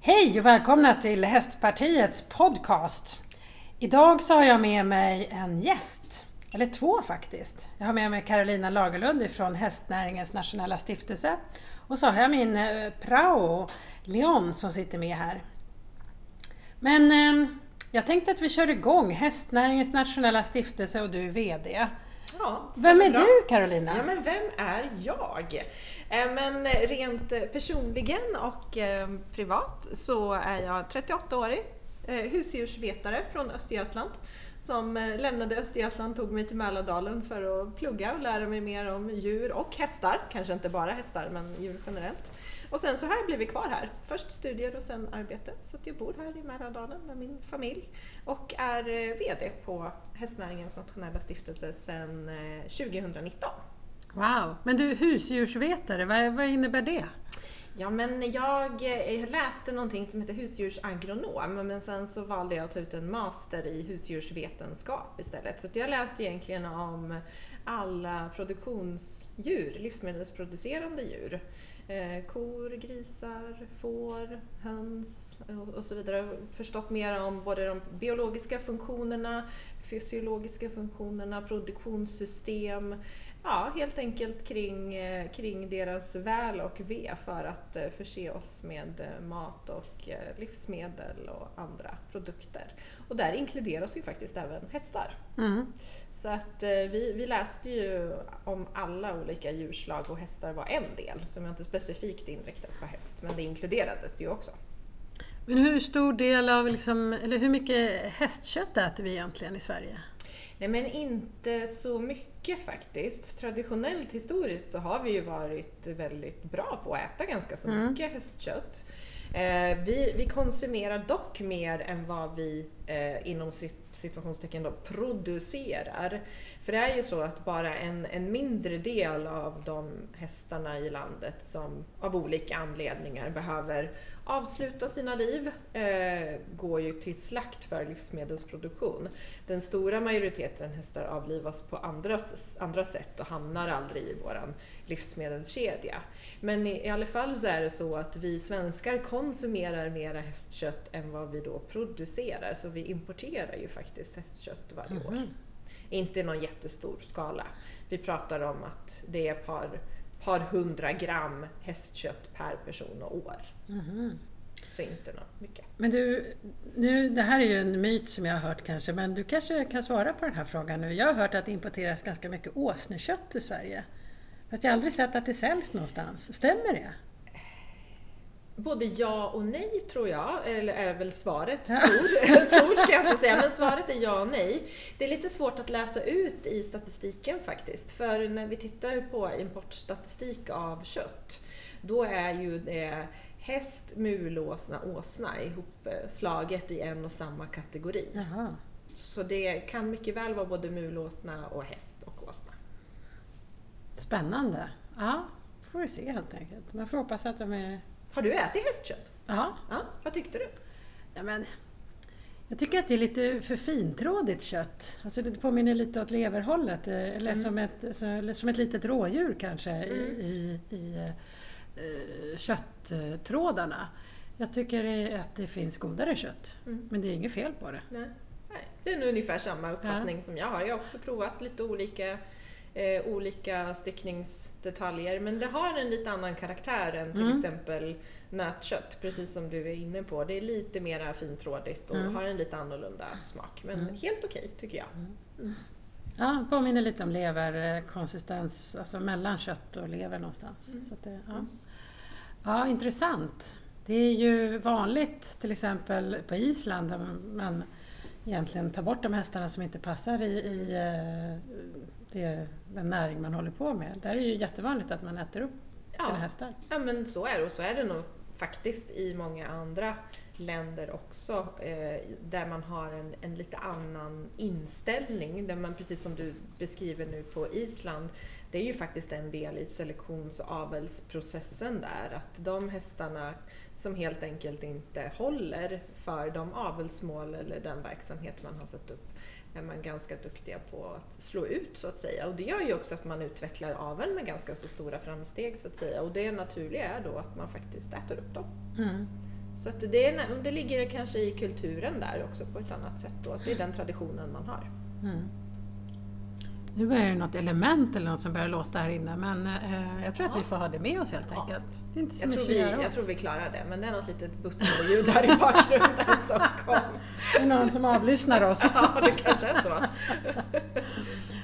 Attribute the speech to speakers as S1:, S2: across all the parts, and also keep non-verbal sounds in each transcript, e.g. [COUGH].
S1: Hej och välkomna till Hästpartiets podcast. Idag så har jag med mig en gäst, eller två faktiskt. Jag har med mig Carolina Lagerlund från Hästnäringens nationella stiftelse och så har jag min eh, prao Leon som sitter med här. Men eh, jag tänkte att vi kör igång Hästnäringens nationella stiftelse och du är VD.
S2: Ja,
S1: Vem är
S2: bra.
S1: du Carolina?
S2: Ja, men vem är jag? Eh, Men rent personligen och eh, privat så är jag 38-årig eh, husdjursvetare från Östergötland som eh, lämnade Östergötland tog mig till Mälardalen för att plugga och lära mig mer om djur och hästar. Kanske inte bara hästar, men djur generellt. Och sen så har jag blivit kvar här. Först studier och sen arbete. Så jag bor här i Mälardalen med min familj och är eh, VD på Hästnäringens nationella stiftelse sedan eh, 2019.
S1: Wow! Men du, husdjursvetare, vad, vad innebär det?
S2: Ja, men jag, eh, jag läste någonting som heter husdjursagronom men sen så valde jag att ta ut en master i husdjursvetenskap istället. Så jag läste egentligen om alla produktionsdjur, livsmedelsproducerande djur. Eh, kor, grisar, får, höns och, och så vidare. Förstått mer om både de biologiska funktionerna, fysiologiska funktionerna, produktionssystem, Ja, helt enkelt kring, eh, kring deras väl och ve för att eh, förse oss med eh, mat och livsmedel och andra produkter. Och där inkluderas ju faktiskt även hästar.
S1: Mm.
S2: Så att vi, vi läste ju om alla olika djurslag och hästar var en del, som är inte specifikt inriktad på häst, men det inkluderades ju också.
S1: Men hur stor del av, liksom, eller hur mycket hästkött äter vi egentligen i Sverige?
S2: Nej men inte så mycket faktiskt. Traditionellt historiskt så har vi ju varit väldigt bra på att äta ganska så
S1: Mm.
S2: mycket hästkött. Eh, vi, vi konsumerar dock mer än vad vi eh, inom sit- situationstecken då producerar. För det är ju så att bara en, en mindre del av de hästarna i landet som av olika anledningar behöver avsluta sina liv eh, går ju till slakt för livsmedelsproduktion. Den stora majoriteten hästar avlivas på andra, andra sätt och hamnar aldrig i våran livsmedelskedja. Men i, i alla fall så är det så att vi svenskar konsumerar mera hästkött än vad vi då producerar. Så vi importerar ju faktiskt hästkött varje år.
S1: Mhm.
S2: Inte i någon jättestor skala. Vi pratar om att det är ett par, par hundra gram hästkött per person och år.
S1: Mhm.
S2: Så inte något mycket.
S1: Men du, nu, det här är ju en myt som jag har hört kanske, men du kanske kan svara på den här frågan nu. Jag har hört att det importeras ganska mycket åsnekött i Sverige. Fast jag har aldrig sett att det säljs någonstans. Stämmer det?
S2: Både ja och nej tror jag, eller är väl svaret. Tror, [LAUGHS] tror ska jag inte säga, men svaret är ja och nej. Det är lite svårt att läsa ut i statistiken faktiskt. För när vi tittar på importstatistik av kött, då är ju det häst, mulåsna, åsna ihopslaget i en och samma kategori.
S1: Jaha.
S2: Så det kan mycket väl vara både mulåsna och häst och åsna.
S1: Spännande. Ja, får vi se helt enkelt. Man får hoppas att de är...
S2: Har du ätit hästkött?
S1: Ja,
S2: Ja, vad tyckte du?
S1: ja men... Jag tycker att det är lite för fintrådigt kött. Alltså det påminner lite åt leverhållet. eh, Eller,
S2: Mm.
S1: som, ett, eller som ett litet rådjur kanske
S2: Mm.
S1: i, i, i eh, kötttrådarna. Jag tycker att det finns godare kött.
S2: Mm.
S1: Men det är inget fel på det.
S2: Nej. Nej, det är nog ungefär samma uppfattning som jag har. Jag har också provat lite olika, eh, olika styckningsdetaljer men det har en lite annan karaktär än till
S1: Mm.
S2: exempel nötkött, precis som du är inne på. Det är lite mer fintrådigt och
S1: Mm.
S2: har en lite annorlunda smak. Men
S1: Mm.
S2: helt okej tycker jag.
S1: Ja, påminner lite om leverkonsistens, alltså mellan kött och lever någonstans.
S2: Mm.
S1: Så det, ja. ja, intressant. Det är ju vanligt till exempel på Island där man egentligen tar bort de hästarna som inte passar i, i eh, det, den näring man håller på med. Där är det ju jättevanligt att man äter upp sina
S2: Ja.
S1: hästar.
S2: Ja men så är det och så är det nog faktiskt i många andra länder också eh, där man har en, en lite annan inställning. Där man precis som du beskriver nu på Island, det är ju faktiskt en del i selektions och avelsprocessen där. Att de hästarna som helt enkelt inte håller för de avelsmål eller den verksamhet man har satt upp är man ganska duktiga på att slå ut så att säga. Och det gör ju också att man utvecklar aveln med ganska så stora framsteg så att säga. Och det naturliga är då att man faktiskt äter upp dem.
S1: Mm.
S2: Så att det, är, det ligger kanske i kulturen där också på ett annat sätt då, att det är den traditionen man har. Mm.
S1: Nu börjar det något element eller något som börjar låta här inne men eh, jag tror att ja. vi får ha det med oss helt ja. enkelt.
S2: Det är inte så jag, tror vi, jag tror vi klarar det men det är något litet bussande ljud här i bakgrunden [LAUGHS] som kom.
S1: Det är någon som avlyssnar oss. [LAUGHS]
S2: ja, det kanske är så.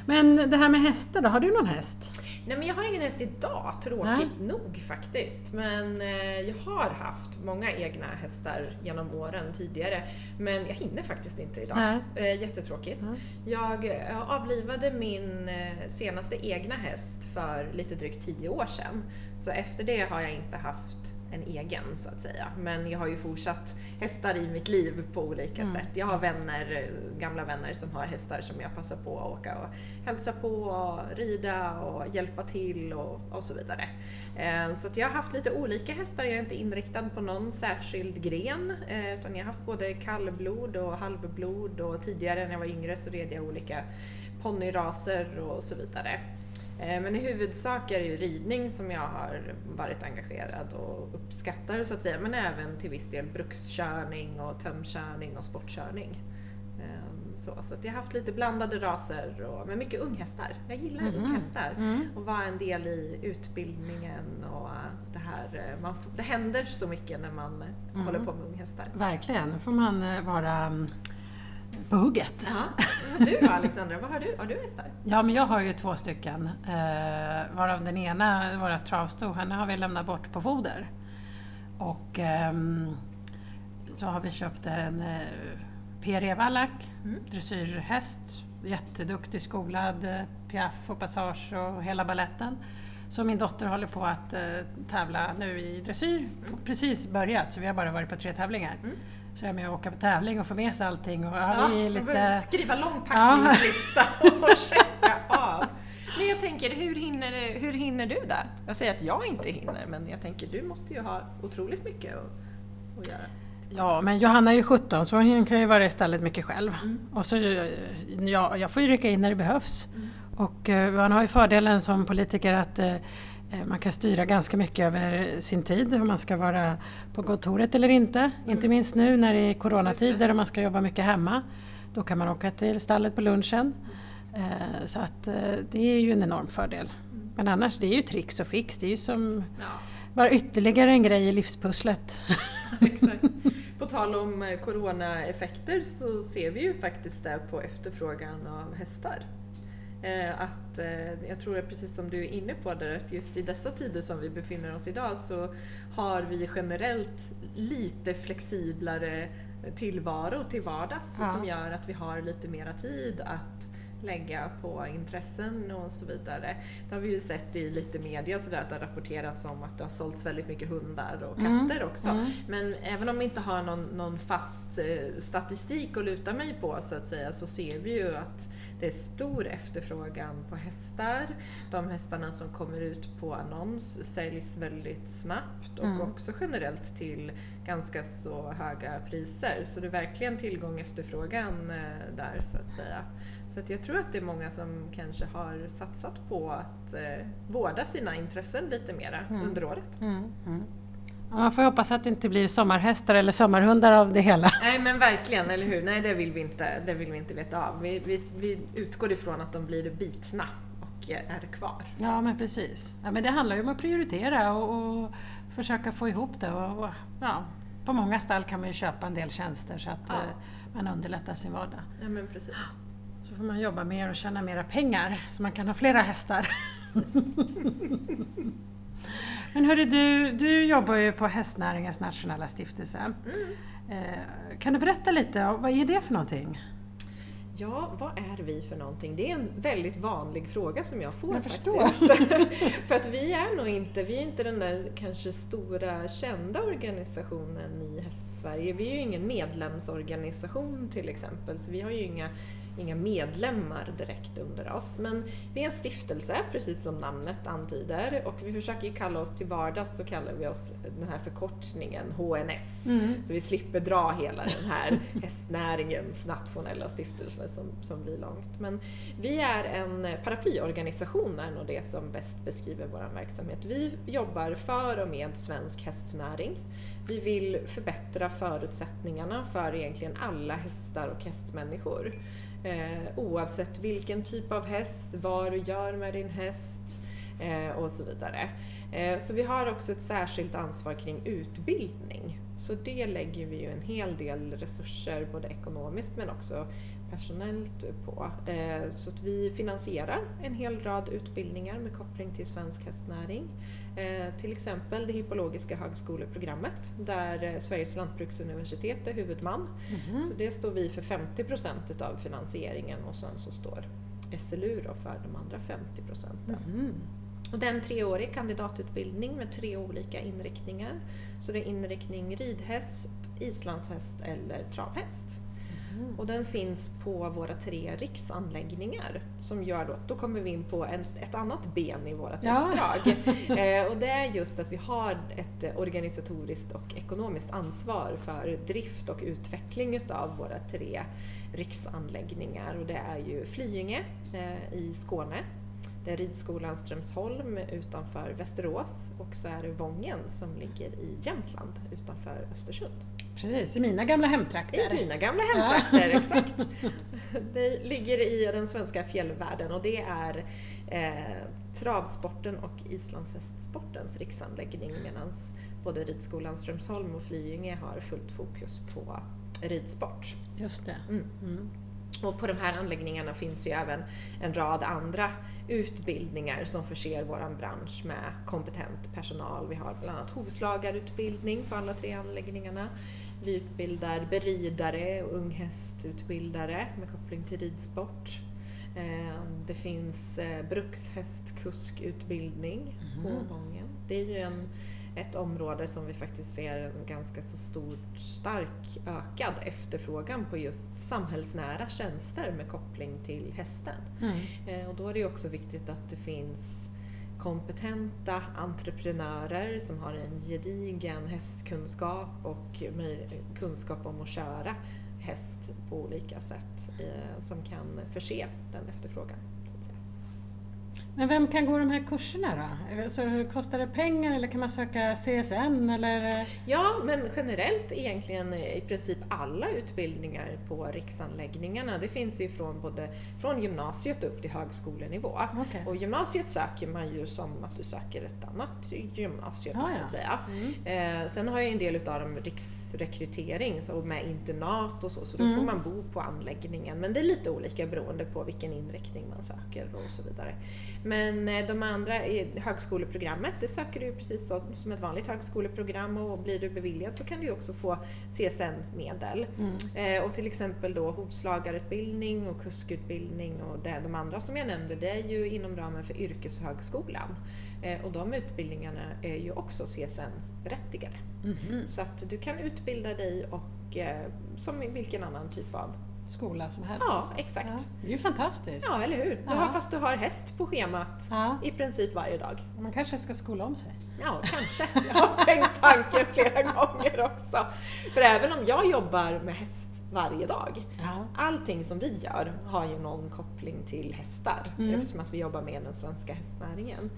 S1: men det här med hästar då, har du någon häst?
S2: Nej men jag har ingen häst idag, tråkigt Nej. nog faktiskt. Men eh, jag har haft många egna hästar genom åren tidigare. Men jag hinner faktiskt inte idag. Nej. Eh, jättetråkigt. Mm. Jag eh, avlivade min eh, senaste egna häst för lite drygt tio år sedan. Så efter det har jag inte haft en egen så att säga. Men jag har ju fortsatt hästar i mitt liv på olika mm. sätt. Jag har vänner, gamla vänner som har hästar som jag passar på att åka och hälsa på, och rida och hjälpa till och, och så vidare. Eh, så jag har haft lite olika hästar, jag är inte inriktad på någon särskild gren eh, utan jag har haft både kallblod och halvblod och tidigare när jag var yngre så red jag olika ponnyraser och så vidare. Eh, men i huvudsak är det ju ridning som jag har varit engagerad och uppskattar så att säga, men även till viss del brukskörning och tömkörning och sportkörning. Ehm, så, så att jag har haft lite blandade raser, och, men mycket unghästar. Jag gillar mm. unghästar mm. och vara en del i utbildningen och det här. Eh, man, det händer så mycket när man mm. håller på med unghästar.
S1: Verkligen, då får man eh, vara mm, på hugget.
S2: Ja. Du då Alexandra, vad har du? Har du hästar?
S1: Ja, men jag har ju två stycken. Eh, varav den ena, våra travsto, henne har vi lämnat bort på foder. Och eh, så har vi köpt en eh, PRE Wallach, mm. dressyrhäst. Jätteduktig, skolad, eh, piaff och passage och hela balletten. Så min dotter håller på att eh, tävla nu i dressyr. Mm. Precis börjat, så vi har bara varit på tre tävlingar. Mm så är med att åka på tävling och få med sig allting. Och,
S2: ja, vi lite... Skriva lång packningslista och [LAUGHS] checka av. Men jag tänker, hur hinner, hur hinner du där? Jag säger att jag inte hinner, men jag tänker du måste ju ha otroligt mycket att, att göra.
S1: Ja, men Johanna är ju 17 så hon kan ju vara i stallet mycket själv. Mm. Och så, ja, jag får ju rycka in när det behövs. Mm. Och uh, man har ju fördelen som politiker att Eh, man kan styra ganska mycket över sin tid, om man ska vara på kontoret eller inte. Mm. Inte minst nu när det är coronatider och man ska jobba mycket hemma. Då kan man åka till stallet på lunchen. Eh, så att eh, det är ju en enorm fördel. Men annars, det är ju tricks och fix. Det är ju som ja. bara ytterligare en grej i livspusslet. [LAUGHS]
S2: Exakt. På tal om coronaeffekter så ser vi ju faktiskt det på efterfrågan av hästar. Eh, att, eh, jag tror att precis som du är inne på där, att just i dessa tider som vi befinner oss idag så har vi generellt lite flexiblare tillvaro till vardags ja. som gör att vi har lite mera tid att lägga på intressen och så vidare. Det har vi ju sett i lite media sådär att det har rapporterats om att det har sålts väldigt mycket hundar och mm. katter mm. också. Mm. Men även om vi inte har någon, någon fast eh, statistik att luta mig på så att säga så ser vi ju att det är stor efterfrågan på hästar. De hästarna som kommer ut på annons säljs väldigt snabbt och mm. också generellt till ganska så höga priser. Så det är verkligen tillgång efterfrågan eh, där så att säga. Så att jag tror att det är många som kanske har satsat på att eh, vårda sina intressen lite mera mm. under året. Mm. mm.
S1: Man får hoppas att det inte blir sommarhästar eller sommarhundar av det hela. [LAUGHS]
S2: Nej men verkligen, eller hur? Nej det vill vi inte, det vill vi inte veta av. Vi, vi, vi utgår ifrån att de blir bitna och är kvar.
S1: Ja men precis. Ja, men det handlar ju om att prioritera och, och försöka få ihop det. Och, och, ja, på många stall kan man ju köpa en del tjänster så att ja. Eh, man underlättar sin vardag.
S2: Ja men precis.
S1: Så får man jobba mer och tjäna mera pengar så man kan ha flera hästar. Men hörru du, du jobbar ju på Hästnäringens nationella stiftelse. Mm. Eh, kan du berätta lite, vad är det för någonting?
S2: Ja, vad är vi för någonting? Det är en väldigt vanlig fråga som jag får
S1: jag
S2: faktiskt. [LAUGHS] för att vi är nog inte, vi är inte den där kanske stora kända organisationen i Hästsverige. Vi är ju ingen medlemsorganisation till exempel, så vi har ju inga inga medlemmar direkt under oss. Men vi är en stiftelse, precis som namnet antyder. Och vi försöker ju kalla oss till vardags så kallar vi oss den här förkortningen HNS. Mm. Så vi slipper dra hela den här [LAUGHS] hästnäringens nationella stiftelse som, som blir långt. Men vi är en paraplyorganisation är nog det som bäst beskriver vår verksamhet. Vi jobbar för och med svensk hästnäring. Vi vill förbättra förutsättningarna för egentligen alla hästar och hästmänniskor. Eh, oavsett vilken typ av häst, vad du gör med din häst eh, och så vidare. Eh, så vi har också ett särskilt ansvar kring utbildning. Så det lägger vi ju en hel del resurser, både ekonomiskt men också personellt på. Eh, så att vi finansierar en hel rad utbildningar med koppling till svensk hästnäring. Eh, till exempel det hippologiska högskoleprogrammet där eh, Sveriges lantbruksuniversitet är huvudman. Mm. Så det står vi för 50 procent utav finansieringen och sen så står SLU för de andra 50 procenten. Mm. Och en treårig kandidatutbildning med tre olika inriktningar. Så det är inriktning ridhäst, islandshäst eller travhäst. Mm. Och den finns på våra tre riksanläggningar. Som gör då, då kommer vi in på en, ett annat ben i vårt ja. uppdrag. [LAUGHS] eh, och det är just att vi har ett organisatoriskt och ekonomiskt ansvar för drift och utveckling utav våra tre riksanläggningar. Och det är ju Flyinge eh, i Skåne, det är ridskolan Strömsholm utanför Västerås och så är det Vången som ligger i Jämtland utanför Östersund.
S1: Precis, i mina gamla hemtrakter.
S2: I dina gamla hemtrakter, ja. [LAUGHS] exakt. Det ligger i den svenska fjällvärlden och det är eh, travsporten och islandshästsportens riksanläggning medan både ridskolan Strömsholm och Flyinge har fullt fokus på ridsport.
S1: Just det. Mm. Mm.
S2: Och på de här anläggningarna finns ju även en rad andra utbildningar som förser vår bransch med kompetent personal. Vi har bland annat hovslagarutbildning på alla tre anläggningarna. Vi utbildar beridare och unghästutbildare med koppling till ridsport. Eh, det finns eh, brukshästkuskutbildning på Vången. Det är ju en ett område som vi faktiskt ser en ganska så stor, stark ökad efterfrågan på just samhällsnära tjänster med koppling till hästen. Mm. Eh, och då är det också viktigt att det finns kompetenta entreprenörer som har en gedigen hästkunskap och kunskap om att köra häst på olika sätt eh, som kan förse den efterfrågan.
S1: Men vem kan gå de här kurserna då? Alltså, kostar det pengar eller kan man söka CSN? Eller?
S2: Ja, men generellt egentligen i princip alla utbildningar på riksanläggningarna. Det finns ju från både från gymnasiet upp till högskolenivå. Okay. Och gymnasiet söker man ju som att du söker ett annat gymnasium ah, ja. säga. Mm. Eh, sen har ju en del utav dem riksrekrytering så med internat och så, så då mm. får man bo på anläggningen. Men det är lite olika beroende på vilken inriktning man söker och så vidare. Men eh, de andra, i högskoleprogrammet, det söker du precis som ett vanligt högskoleprogram och blir du beviljad så kan du också få CSN-medel. Mm. Eh, och till exempel då hovslagarutbildning och kuskutbildning och det, de andra som jag nämnde, det är ju inom ramen för yrkeshögskolan. Eh, och de utbildningarna är ju också CSN-berättigade. Mm. Så att du kan utbilda dig och som vilken annan typ av
S1: skola som helst.
S2: Ja, alltså. exakt. Ja,
S1: det är ju fantastiskt.
S2: Ja, eller hur? Har, fast du har häst på schemat ja. i princip varje dag.
S1: Man kanske ska skola om sig.
S2: Ja, kanske. [LAUGHS] Jag har tänkt tanken flera [LAUGHS] gånger också. För även om jag jobbar med häst varje dag, ja. allting som vi gör har ju någon koppling till hästar mm. eftersom att vi jobbar med den svenska hästnäringen.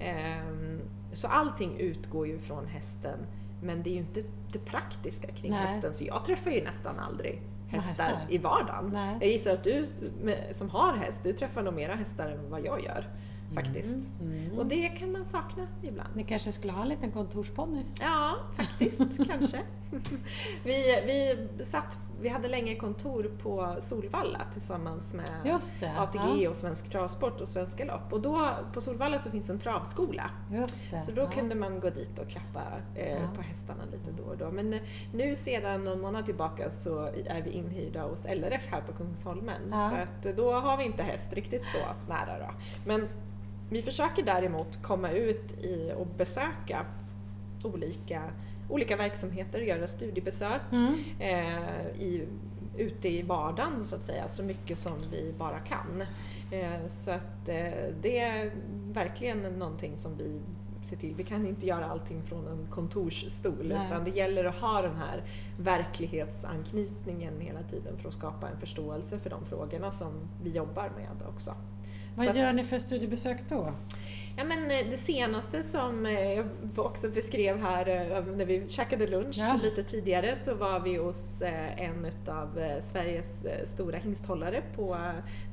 S2: Ehm, så allting utgår ju från hästen men det är ju inte det praktiska kring Nej. hästen så jag träffar ju nästan aldrig hästar, hästar. i vardagen. Nej. Jag gissar att du som har häst, du träffar nog mera hästar än vad jag gör. Faktiskt. Mm. Mm. Och det kan man sakna ibland.
S1: Ni kanske skulle ha en liten kontorspodd nu?
S2: Ja, faktiskt. [LAUGHS] kanske. Vi, vi satt vi hade länge kontor på Solvalla tillsammans med ATG ja. och Svensk Travsport och Svenska Lopp. Och då, på Solvalla så finns en travskola. Så då ja. kunde man gå dit och klappa eh, ja. på hästarna lite då och då. Men eh, nu sedan någon månad tillbaka så är vi inhyrda hos LRF här på Kungsholmen. Så att eh, då har vi inte häst riktigt så nära då. Men vi försöker däremot komma ut i och besöka olika olika verksamheter, göra studiebesök mm. eh, i ute i vardagen så att säga, så mycket som vi bara kan. Eh, så att eh, det är verkligen någonting som vi ser till. Vi kan inte göra allting från en kontorsstol
S1: Nej.
S2: utan det gäller att ha den här verklighetsanknytningen hela tiden för att skapa en förståelse för de frågorna som vi jobbar med också. Så
S1: Vad
S2: att-
S1: gör ni för studiebesök då?
S2: Ja, men eh, det senaste som eh, jag också beskrev här eh, när vi käkade lunch
S1: Ja.
S2: lite tidigare så var vi hos en av Sveriges stora hingsthållare på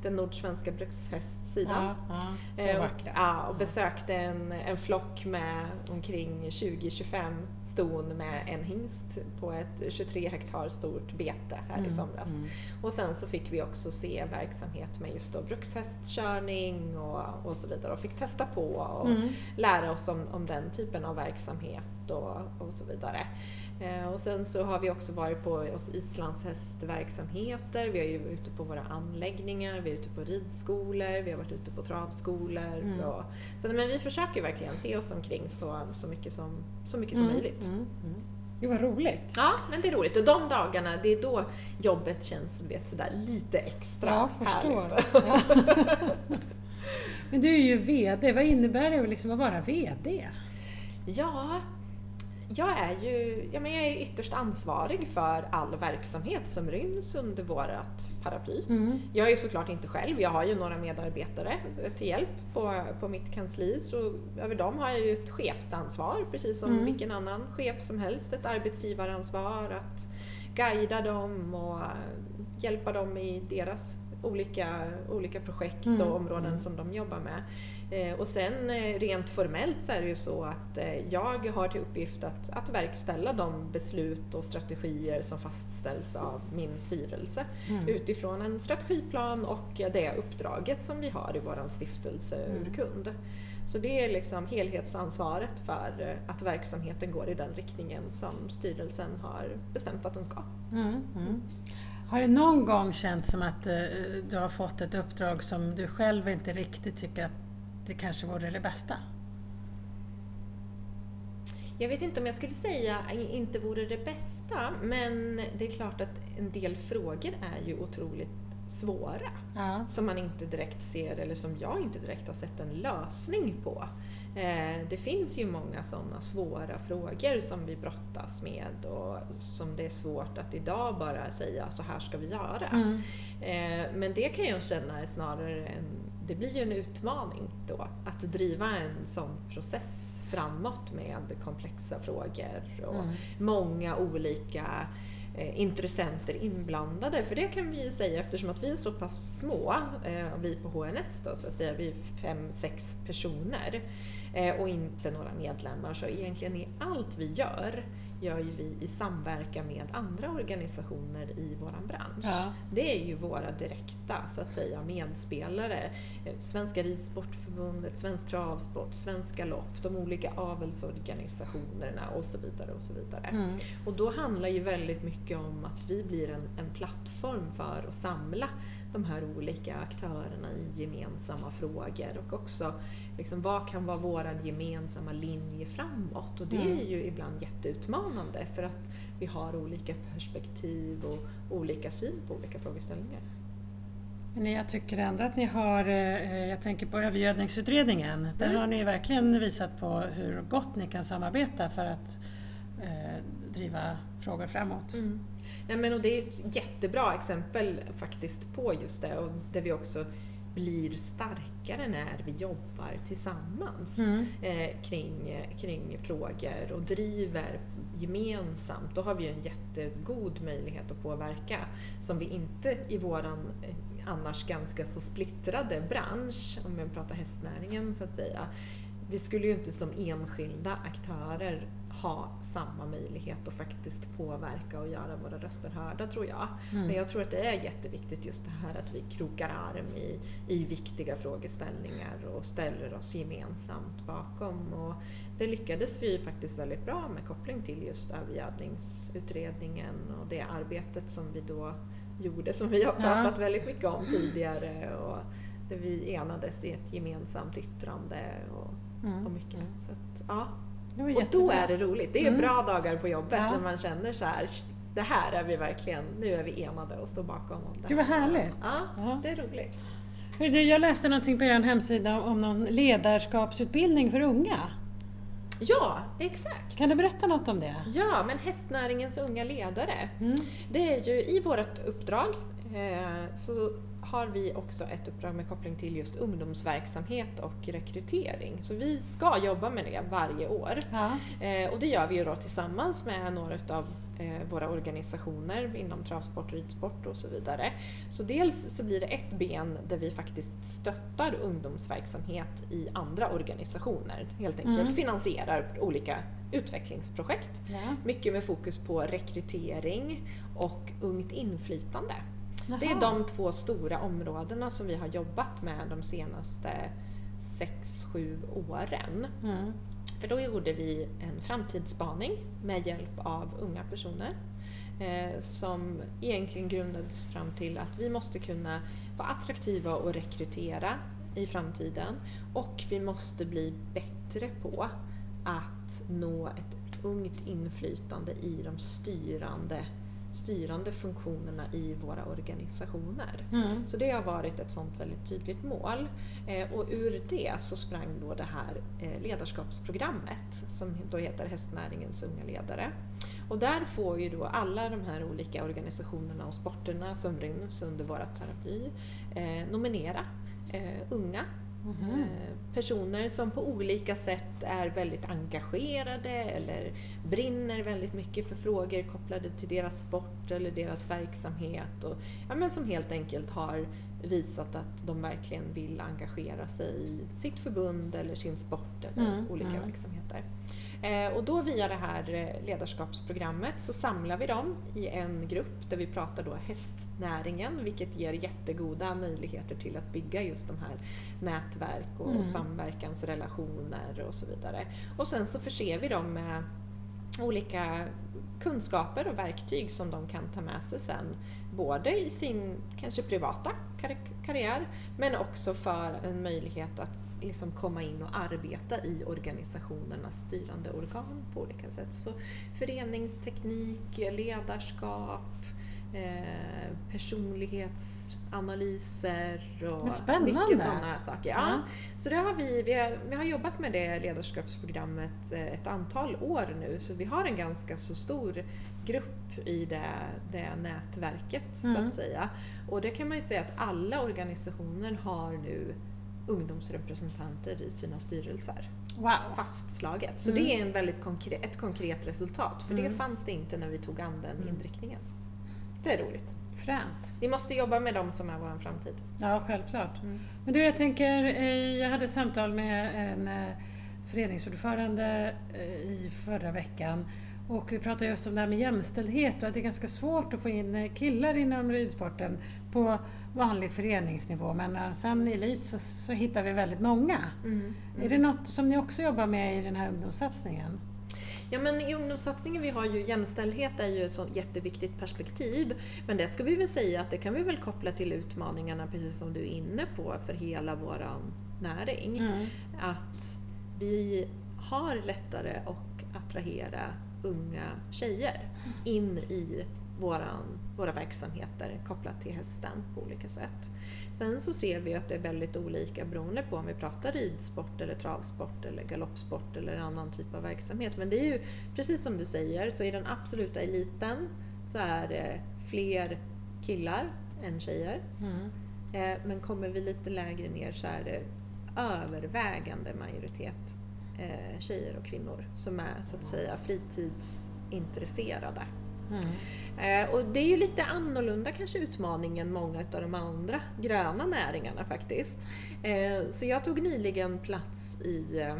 S2: den nordsvenska brukshästsidan.
S1: ja, så
S2: Eh,
S1: vackra.
S2: Ja, och besökte en, en flock med omkring 20-25 ston med en hingst på ett 23 hektar stort bete här i
S1: Mm,
S2: somras.
S1: mm.
S2: Och sen så fick vi också se verksamhet med just då brukshästkörning och, och så vidare och fick testa på och
S1: Mm.
S2: lära oss om, om den typen av verksamhet och, och så vidare. Eh, och sen så har vi också varit på hos islandshästverksamheter, vi är ju ute på våra anläggningar, vi är ute på ridskolor, vi har varit ute på travskolor.
S1: Mm.
S2: Och, så, men vi försöker verkligen se oss omkring så, så mycket som, så mycket som
S1: Mm,
S2: möjligt.
S1: Mm. Mm. Det var roligt.
S2: Ja, men det är roligt. Och de dagarna, det är då jobbet känns vet, sådär, lite extra
S1: Ja, förstår.
S2: härligt.
S1: Ja. [LAUGHS] [LAUGHS] Men du är ju VD, vad innebär det liksom att vara VD?
S2: Ja, jag är ju jag, men jag är ytterst ansvarig för all verksamhet som ryms under vårt paraply.
S1: Mm.
S2: Jag är såklart inte själv, jag har ju några medarbetare till hjälp på, på mitt kansli så över dem har jag ju ett chefsansvar precis som
S1: Mm.
S2: vilken annan chef som helst. Ett arbetsgivaransvar att guida dem och hjälpa dem i deras olika, olika projekt
S1: Mm.
S2: och områden
S1: Mm.
S2: som de jobbar med. Eh, och sen eh, rent formellt så är det ju så att eh, jag har till uppgift att, att verkställa de beslut och strategier som fastställs av min styrelse
S1: Mm.
S2: utifrån en strategiplan och det uppdraget som vi har i vår stiftelse
S1: Mm.
S2: Urkund. Så det är liksom helhetsansvaret för att verksamheten går i den riktningen som styrelsen har bestämt att den ska.
S1: Mm. Mm. Har det någon gång känts som att eh, du har fått ett uppdrag som du själv inte riktigt tycker att det kanske vore det bästa?
S2: Jag vet inte om jag skulle säga inte vore det bästa, men det är klart att en del frågor är ju otroligt svåra.
S1: Ja.
S2: som man inte direkt ser, eller som jag inte direkt har sett en lösning på. Eh, det finns ju många sådana svåra frågor som vi brottas med och som det är svårt att idag bara säga så här ska vi göra.
S1: Mm.
S2: Eh, men det kan jag känna är snarare en, det blir ju en utmaning då att driva en sån process framåt med komplexa frågor och
S1: Mm.
S2: många olika eh, intressenter inblandade. För det kan vi ju säga eftersom att vi är så pass små, vi på HNS då, så att säga, vi är fem, sex personer och inte några medlemmar. Så egentligen i allt vi gör gör ju vi i samverkan med andra organisationer i våran bransch.
S1: Ja.
S2: Det är ju våra direkta så att säga medspelare. Eh, Svenska Ridsportförbundet, Svensk Travsport, Svenska Lopp, de olika avelsorganisationerna och så vidare. och så vidare.
S1: Mm.
S2: Och då handlar ju väldigt mycket om att vi blir en, en plattform för att samla de här olika aktörerna i gemensamma frågor och också liksom, vad kan vara vår gemensamma linje framåt? Och det
S1: Mm.
S2: är ju ibland jätteutmanande för att vi har olika perspektiv och olika syn på olika frågeställningar.
S1: Men jag tycker ändå att ni har, eh, jag tänker på övergödningsutredningen, där
S2: Mm.
S1: har ni verkligen visat på hur gott ni kan samarbeta för att eh, driva frågor framåt.
S2: Mm. Nej, men och det är ett jättebra exempel faktiskt på just det och där vi också blir starkare när vi jobbar tillsammans
S1: Mm.
S2: eh, kring, kring frågor och driver gemensamt. Då har vi en jättegod möjlighet att påverka som vi inte i våran eh, annars ganska så splittrade bransch, om jag pratar hästnäringen så att säga, vi skulle ju inte som enskilda aktörer ha samma möjlighet att faktiskt påverka och göra våra röster hörda tror jag.
S1: Mm.
S2: Men jag tror att det är jätteviktigt just det här att vi krokar arm i, i viktiga frågeställningar och ställer oss gemensamt bakom. Och det lyckades vi faktiskt väldigt bra med koppling till just övergödningsutredningen och det arbetet som vi då gjorde som vi har
S1: Ja.
S2: pratat väldigt mycket om tidigare och där vi enades i ett gemensamt yttrande och,
S1: Mm.
S2: och mycket.
S1: Mm.
S2: Så att, ja. Och då
S1: jättebra.
S2: är det roligt. Det är
S1: Mm.
S2: bra dagar på jobbet
S1: Ja.
S2: när man känner så här det här är vi verkligen, nu är vi enade och står bakom. Det
S1: Gud vad härligt!
S2: Ja,
S1: Ja.
S2: det är roligt.
S1: Jag läste någonting på er hemsida om någon ledarskapsutbildning för unga.
S2: Ja, exakt.
S1: Kan du berätta något om det?
S2: Ja, men hästnäringens unga ledare.
S1: Mm.
S2: Det är ju i vårt uppdrag eh, så har vi också ett uppdrag med koppling till just ungdomsverksamhet och rekrytering. Så vi ska jobba med det varje år.
S1: Ja.
S2: Eh, och det gör vi ju då tillsammans med några av eh, våra organisationer inom travsport, ridsport och så vidare. Så dels så blir det ett ben där vi faktiskt stöttar ungdomsverksamhet i andra organisationer. Helt enkelt
S1: Mm.
S2: finansierar olika utvecklingsprojekt.
S1: Ja.
S2: Mycket med fokus på rekrytering och ungt inflytande. Det är
S1: Jaha.
S2: de två stora områdena som vi har jobbat med de senaste 6-7 åren.
S1: Mm.
S2: För då gjorde vi en framtidsspaning med hjälp av unga personer eh, som egentligen grundades fram till att vi måste kunna vara attraktiva och rekrytera i framtiden och vi måste bli bättre på att nå ett ungt inflytande i de styrande, styrande funktionerna i våra organisationer.
S1: Mm.
S2: Så det har varit ett sånt väldigt tydligt mål. Eh, och ur det så sprang då det här eh, ledarskapsprogrammet som då heter Hästnäringens unga ledare. Och där får ju då alla de här olika organisationerna och sporterna som ryms under våra paraply eh, nominera eh, unga Mm. Personer som på olika sätt är väldigt engagerade eller brinner väldigt mycket för frågor kopplade till deras sport eller deras verksamhet och ja, men som helt enkelt har visat att de verkligen vill engagera sig i sitt förbund eller sin sport eller
S1: Mm,
S2: olika
S1: mm.
S2: verksamheter. Eh, och då via det här eh, ledarskapsprogrammet så samlar vi dem i en grupp där vi pratar då hästnäringen vilket ger jättegoda möjligheter till att bygga just de här nätverk och
S1: Mm.
S2: samverkansrelationer och så vidare. Och sen så förser vi dem med olika kunskaper och verktyg som de kan ta med sig sen. Både i sin kanske privata kar- karriär men också för en möjlighet att liksom komma in och arbeta i organisationernas styrande organ på olika sätt. Så föreningsteknik, ledarskap, eh, personlighetsanalyser och mycket sådana saker. Ja.
S1: Ja.
S2: Så det har vi, vi, har, vi har jobbat med det ledarskapsprogrammet eh, ett antal år nu så vi har en ganska så stor grupp i det, det nätverket så
S1: Mm.
S2: att säga. Och det kan man ju säga att alla organisationer har nu ungdomsrepresentanter i sina styrelser.
S1: Wow!
S2: Fastslaget. Så
S1: Mm.
S2: det är en väldigt konkret, ett konkret resultat för det
S1: Mm.
S2: fanns det inte när vi tog an den
S1: Mm.
S2: inriktningen. Det är roligt.
S1: Fränt!
S2: Vi måste jobba med dem som är vår framtid.
S1: Ja, självklart. Men du, jag tänker, eh, jag hade samtal med en eh, föreningsordförande eh, i förra veckan och vi pratade just om det här med jämställdhet och att det är ganska svårt att få in killar inom ridsporten på vanlig föreningsnivå men sen i elit så, så hittar vi väldigt många. Är det något som ni också jobbar med i den här ungdomssatsningen?
S2: Ja men i ungdomssatsningen vi har ju jämställdhet är ju ett jätteviktigt perspektiv. Men det ska vi väl säga att det kan vi väl koppla till utmaningarna precis som du är inne på för hela våran näring.
S1: Mm.
S2: Att vi har lättare att attrahera unga tjejer in i våran, våra verksamheter kopplat till hästen på olika sätt. Sen så ser vi att det är väldigt olika beroende på om vi pratar ridsport eller travsport eller galoppsport eller annan typ av verksamhet. Men det är ju precis som du säger, så i den absoluta eliten så är det fler killar än tjejer.
S1: Mm.
S2: Eh, Men kommer vi lite lägre ner så är det övervägande majoritet eh, tjejer och kvinnor som är så att säga fritidsintresserade.
S1: Mm.
S2: Eh, Och det är ju lite annorlunda kanske utmaning än många av de andra gröna näringarna faktiskt. Eh, Så jag tog nyligen plats i eh,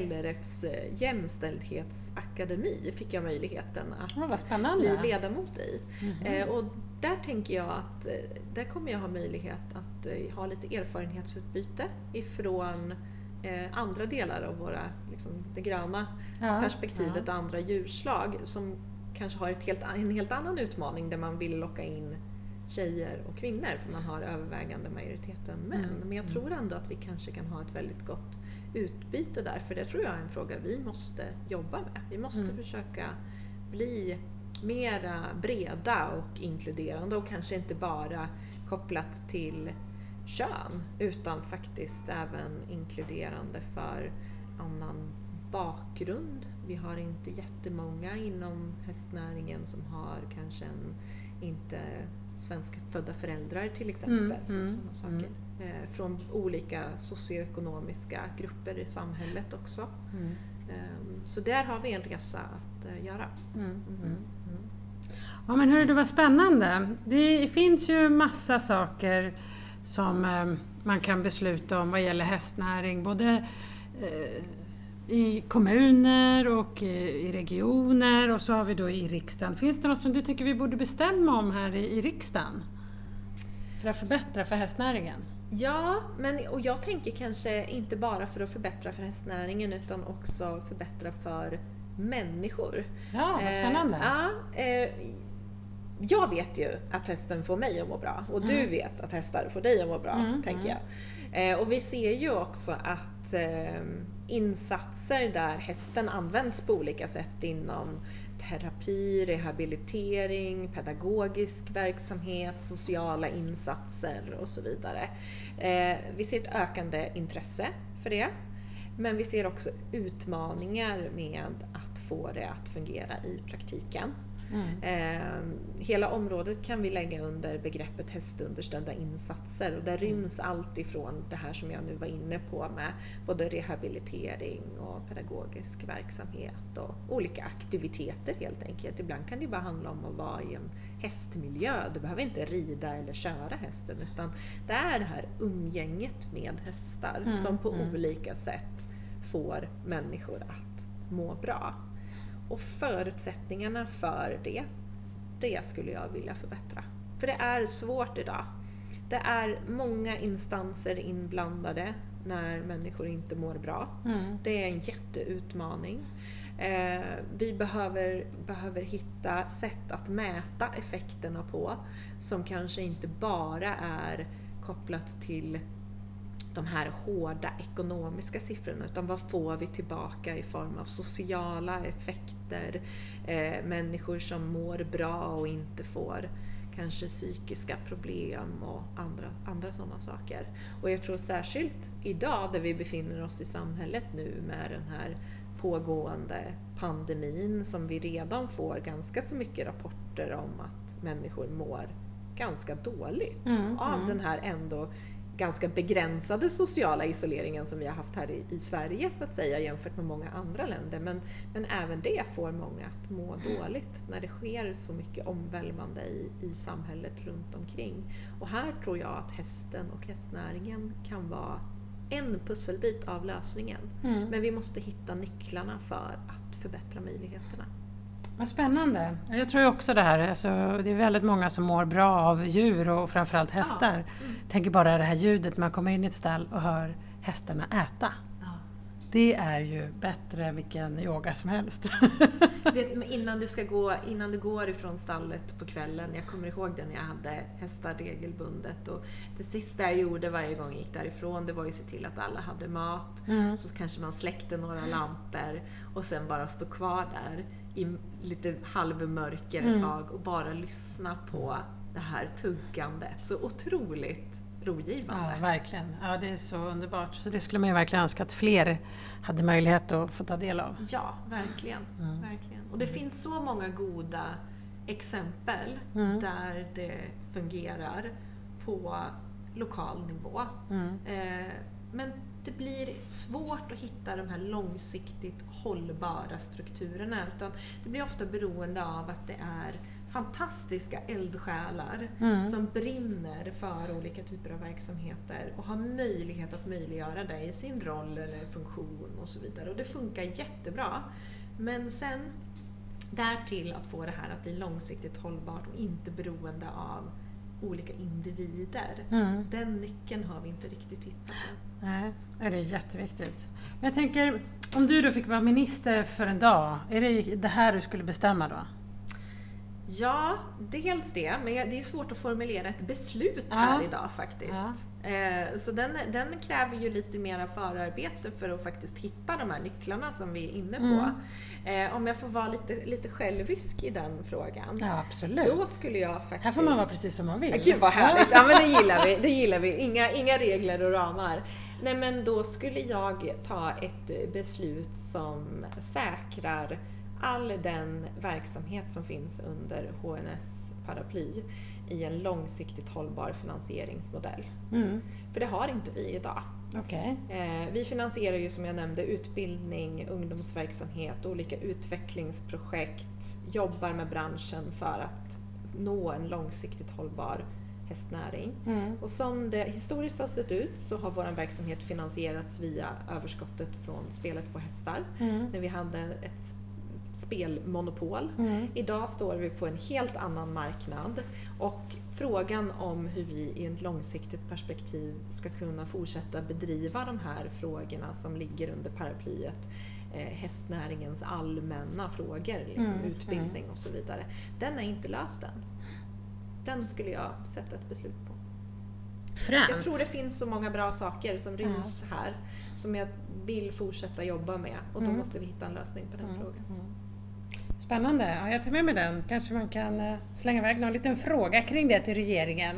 S2: LRFs jämställdhetsakademi, fick jag möjligheten att
S1: Ja,
S2: bli ledamot i. Eh, Och där tänker jag att där kommer jag ha möjlighet att ha lite erfarenhetsutbyte ifrån eh, andra delar av våra, liksom, det gröna
S1: Ja,
S2: perspektivet
S1: ja.
S2: och andra djurslag som kanske har ett helt, en helt annan utmaning där man vill locka in tjejer och kvinnor för man har övervägande majoriteten män.
S1: Mm,
S2: Men jag tror ändå att vi kanske kan ha ett väldigt gott utbyte där för det tror jag är en fråga vi måste jobba med. Vi måste
S1: Mm.
S2: försöka bli mera breda och inkluderande och kanske inte bara kopplat till kön utan faktiskt även inkluderande för annan bakgrund. Vi har inte jättemånga inom hästnäringen som har kanske en, inte svenska födda föräldrar till exempel.
S1: Mm, mm,
S2: sådana saker. Eh, från olika socioekonomiska grupper i samhället också.
S1: Mm.
S2: Eh, så där har vi en resa att eh, göra.
S1: Mm, mm, Ja men hörru, det var spännande. Det finns ju massa saker som eh, man kan besluta om vad gäller hästnäring. Både eh, i kommuner och i regioner och så har vi då i riksdagen. Finns det något som du tycker vi borde bestämma om här i, i riksdagen? För att förbättra för hästnäringen?
S2: Ja, men, och jag tänker kanske inte bara för att förbättra för hästnäringen utan också förbättra för människor.
S1: Ja, vad spännande!
S2: Eh, ja, eh, jag vet ju att hästen får mig att må bra och du vet att hästar får dig att må bra,
S1: Mm,
S2: tänker
S1: mm.
S2: jag. Eh, och vi ser ju också att eh, insatser där hästen används på olika sätt inom terapi, rehabilitering, pedagogisk verksamhet, sociala insatser och så vidare. Eh, vi ser ett ökande intresse för det. Men vi ser också utmaningar med att få det att fungera i praktiken.
S1: Mm.
S2: Eh, hela området kan vi lägga under begreppet hästunderstödda insatser och där ryms allt ifrån det här som jag nu var inne på med både rehabilitering och pedagogisk verksamhet och olika aktiviteter helt enkelt. Ibland kan det bara handla om att vara i en hästmiljö. Du behöver inte rida eller köra hästen utan det är det här umgänget med hästar
S1: Mm,
S2: som på
S1: mm.
S2: olika sätt får människor att må bra. Och förutsättningarna för det, det skulle jag vilja förbättra. För det är svårt idag. Det är många instanser inblandade när människor inte mår bra.
S1: Mm.
S2: Det är en jätteutmaning. Eh, vi behöver, behöver hitta sätt att mäta effekterna på som kanske inte bara är kopplat till de här hårda ekonomiska siffrorna utan vad får vi tillbaka i form av sociala effekter, eh, människor som mår bra och inte får kanske psykiska problem och andra, andra sådana saker. Och jag tror särskilt idag där vi befinner oss i samhället nu med den här pågående pandemin som vi redan får ganska så mycket rapporter om att människor mår ganska dåligt
S1: Mm,
S2: av
S1: mm.
S2: den här ändå ganska begränsade sociala isoleringen som vi har haft här i, i Sverige så att säga jämfört med många andra länder. Men, men även det får många att må dåligt när det sker så mycket omvälvande i, i samhället runt omkring. Och här tror jag att hästen och hästnäringen kan vara en pusselbit av lösningen.
S1: Mm.
S2: Men vi måste hitta nycklarna för att förbättra möjligheterna.
S1: Vad spännande. Jag tror också det här, alltså, det är väldigt många som mår bra av djur och framförallt hästar.
S2: Mm.
S1: Tänker bara det här ljudet, man kommer in i ett stall och hör hästarna äta. Det är ju bättre än vilken yoga som helst.
S2: Vet, men innan, du ska gå, innan du går ifrån stallet på kvällen, jag kommer ihåg det när jag hade hästar regelbundet och det sista jag gjorde varje gång jag gick därifrån det var ju att se till att alla hade mat,
S1: Mm.
S2: så kanske man släckte några lampor och sen bara stå kvar där i lite halvmörker ett
S1: Mm.
S2: tag och bara lyssna på det här tuggandet. Så otroligt rogivande.
S1: Ja, verkligen. Ja, det är så underbart. Så det skulle man ju verkligen önska att fler hade möjlighet att få ta del av.
S2: Ja, verkligen.
S1: Mm.
S2: verkligen. Och det finns så många goda exempel
S1: Mm.
S2: där det fungerar på lokal nivå.
S1: Mm.
S2: Eh, men det blir svårt att hitta de här långsiktigt hållbara strukturerna utan det blir ofta beroende av att det är fantastiska eldsjälar
S1: Mm.
S2: som brinner för olika typer av verksamheter och har möjlighet att möjliggöra det i sin roll eller funktion och så vidare. Och det funkar jättebra. Men sen därtill att få det här att bli långsiktigt hållbart och inte beroende av olika individer.
S1: Mm.
S2: Den nyckeln har vi inte riktigt hittat.
S1: Nej, det är jätteviktigt. Men jag tänker, om du då fick vara minister för en dag, är det det här du skulle bestämma då?
S2: Ja, dels det, men det är svårt att formulera ett beslut
S1: Ja.
S2: här idag faktiskt. Eh, Så den, den kräver ju lite mera förarbete för att faktiskt hitta de här nycklarna som vi är inne på.
S1: Mm.
S2: Eh, Om jag får vara lite, lite självisk i den frågan.
S1: Ja, absolut.
S2: Då skulle jag faktiskt...
S1: Här får man vara precis som man vill.
S2: Ja, Gud vad härligt! Ja men det gillar vi. Det gillar vi. Inga, inga regler och ramar. Nej men då skulle jag ta ett beslut som säkrar all den verksamhet som finns under HNS paraply i en långsiktigt hållbar finansieringsmodell.
S1: Mm.
S2: För det har inte vi idag.
S1: Okej.
S2: Eh, Vi finansierar ju som jag nämnde utbildning, ungdomsverksamhet, olika utvecklingsprojekt, jobbar med branschen för att nå en långsiktigt hållbar hästnäring.
S1: Mm.
S2: Och som det historiskt har sett ut så har vår verksamhet finansierats via överskottet från spelet på hästar,
S1: Mm.
S2: när vi hade ett spelmonopol.
S1: Mm.
S2: Idag står vi på en helt annan marknad och frågan om hur vi i ett långsiktigt perspektiv ska kunna fortsätta bedriva de här frågorna som ligger under paraplyet eh, hästnäringens allmänna frågor, liksom
S1: Mm,
S2: utbildning och så vidare. Den är inte löst än. Den skulle jag sätta ett beslut på.
S1: Fränt.
S2: Jag tror det finns så många bra saker som ryms här som jag vill fortsätta jobba med och då
S1: Mm.
S2: måste vi hitta en lösning på den
S1: Mm,
S2: frågan.
S1: Spännande. Ja, jag tar med mig den. Kanske man kan eh, slänga iväg någon liten fråga kring det till regeringen.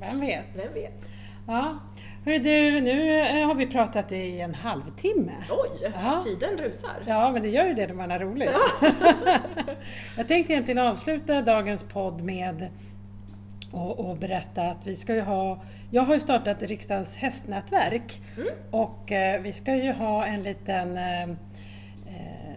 S1: Vem vet?
S2: Vem vet?
S1: Ja. Hörru du, nu eh, har vi pratat i en halvtimme.
S2: Oj,
S1: Ja.
S2: tiden rusar.
S1: Ja, men det gör ju det när man har roligt. [LAUGHS] jag tänkte egentligen avsluta dagens podd med att och berätta att vi ska ju ha... Jag har ju startat riksdagens hästnätverk
S2: Mm.
S1: och eh, vi ska ju ha en liten eh,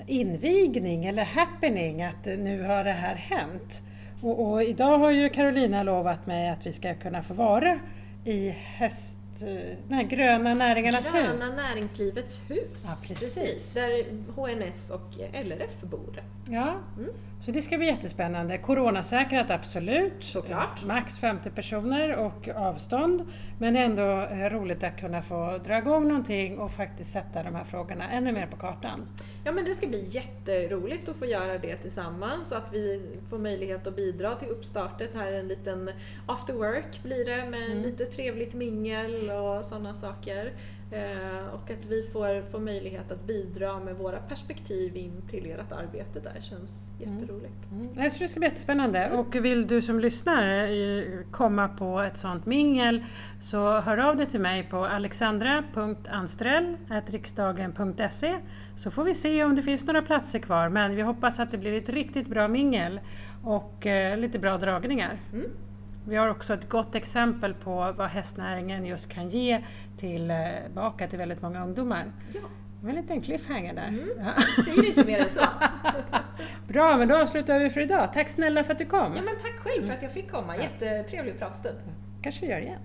S1: invigning eller happening att nu har det här hänt. Och, och idag har ju Carolina lovat mig att vi ska kunna få vara i häst, eh, här gröna näringarnas hus.
S2: Gröna näringslivets hus.
S1: Ja, precis.
S2: Där HNS och LRF bor.
S1: Ja,
S2: Mm.
S1: Så det ska bli jättespännande. Coronasäkrat absolut.
S2: Såklart.
S1: Max 50 personer och avstånd. Men ändå eh, roligt att kunna få dra igång någonting och faktiskt sätta de här frågorna ännu mer på kartan.
S2: Ja men det ska bli jätteroligt att få göra det tillsammans så att vi får möjlighet att bidra till uppstartet. Här är en liten after work blir det med
S1: Mm.
S2: lite trevligt mingel och sådana saker. Eh, och att vi får, får möjlighet att bidra med våra perspektiv in till ert arbete där känns jätteroligt.
S1: Mm. Jag tror det ska bli jättespännande och vill du som lyssnar komma på ett sånt mingel så hör av dig till mig på alexandra.anstrell.riksdagen.se så får vi se om det finns några platser kvar men vi hoppas att det blir ett riktigt bra mingel och eh, lite bra dragningar.
S2: Mm.
S1: Vi har också ett gott exempel på vad hästnäringen just kan ge tillbaka till väldigt många ungdomar.
S2: Ja,
S1: Det var en liten cliffhanger där.
S2: Mm.
S1: Ja.
S2: säger inte mer än så. [LAUGHS]
S1: Bra, men då avslutar vi för idag. Tack snälla för att du kom.
S2: Ja men tack själv för att jag fick komma, jättetrevlig pratstund.
S1: kanske vi gör igen.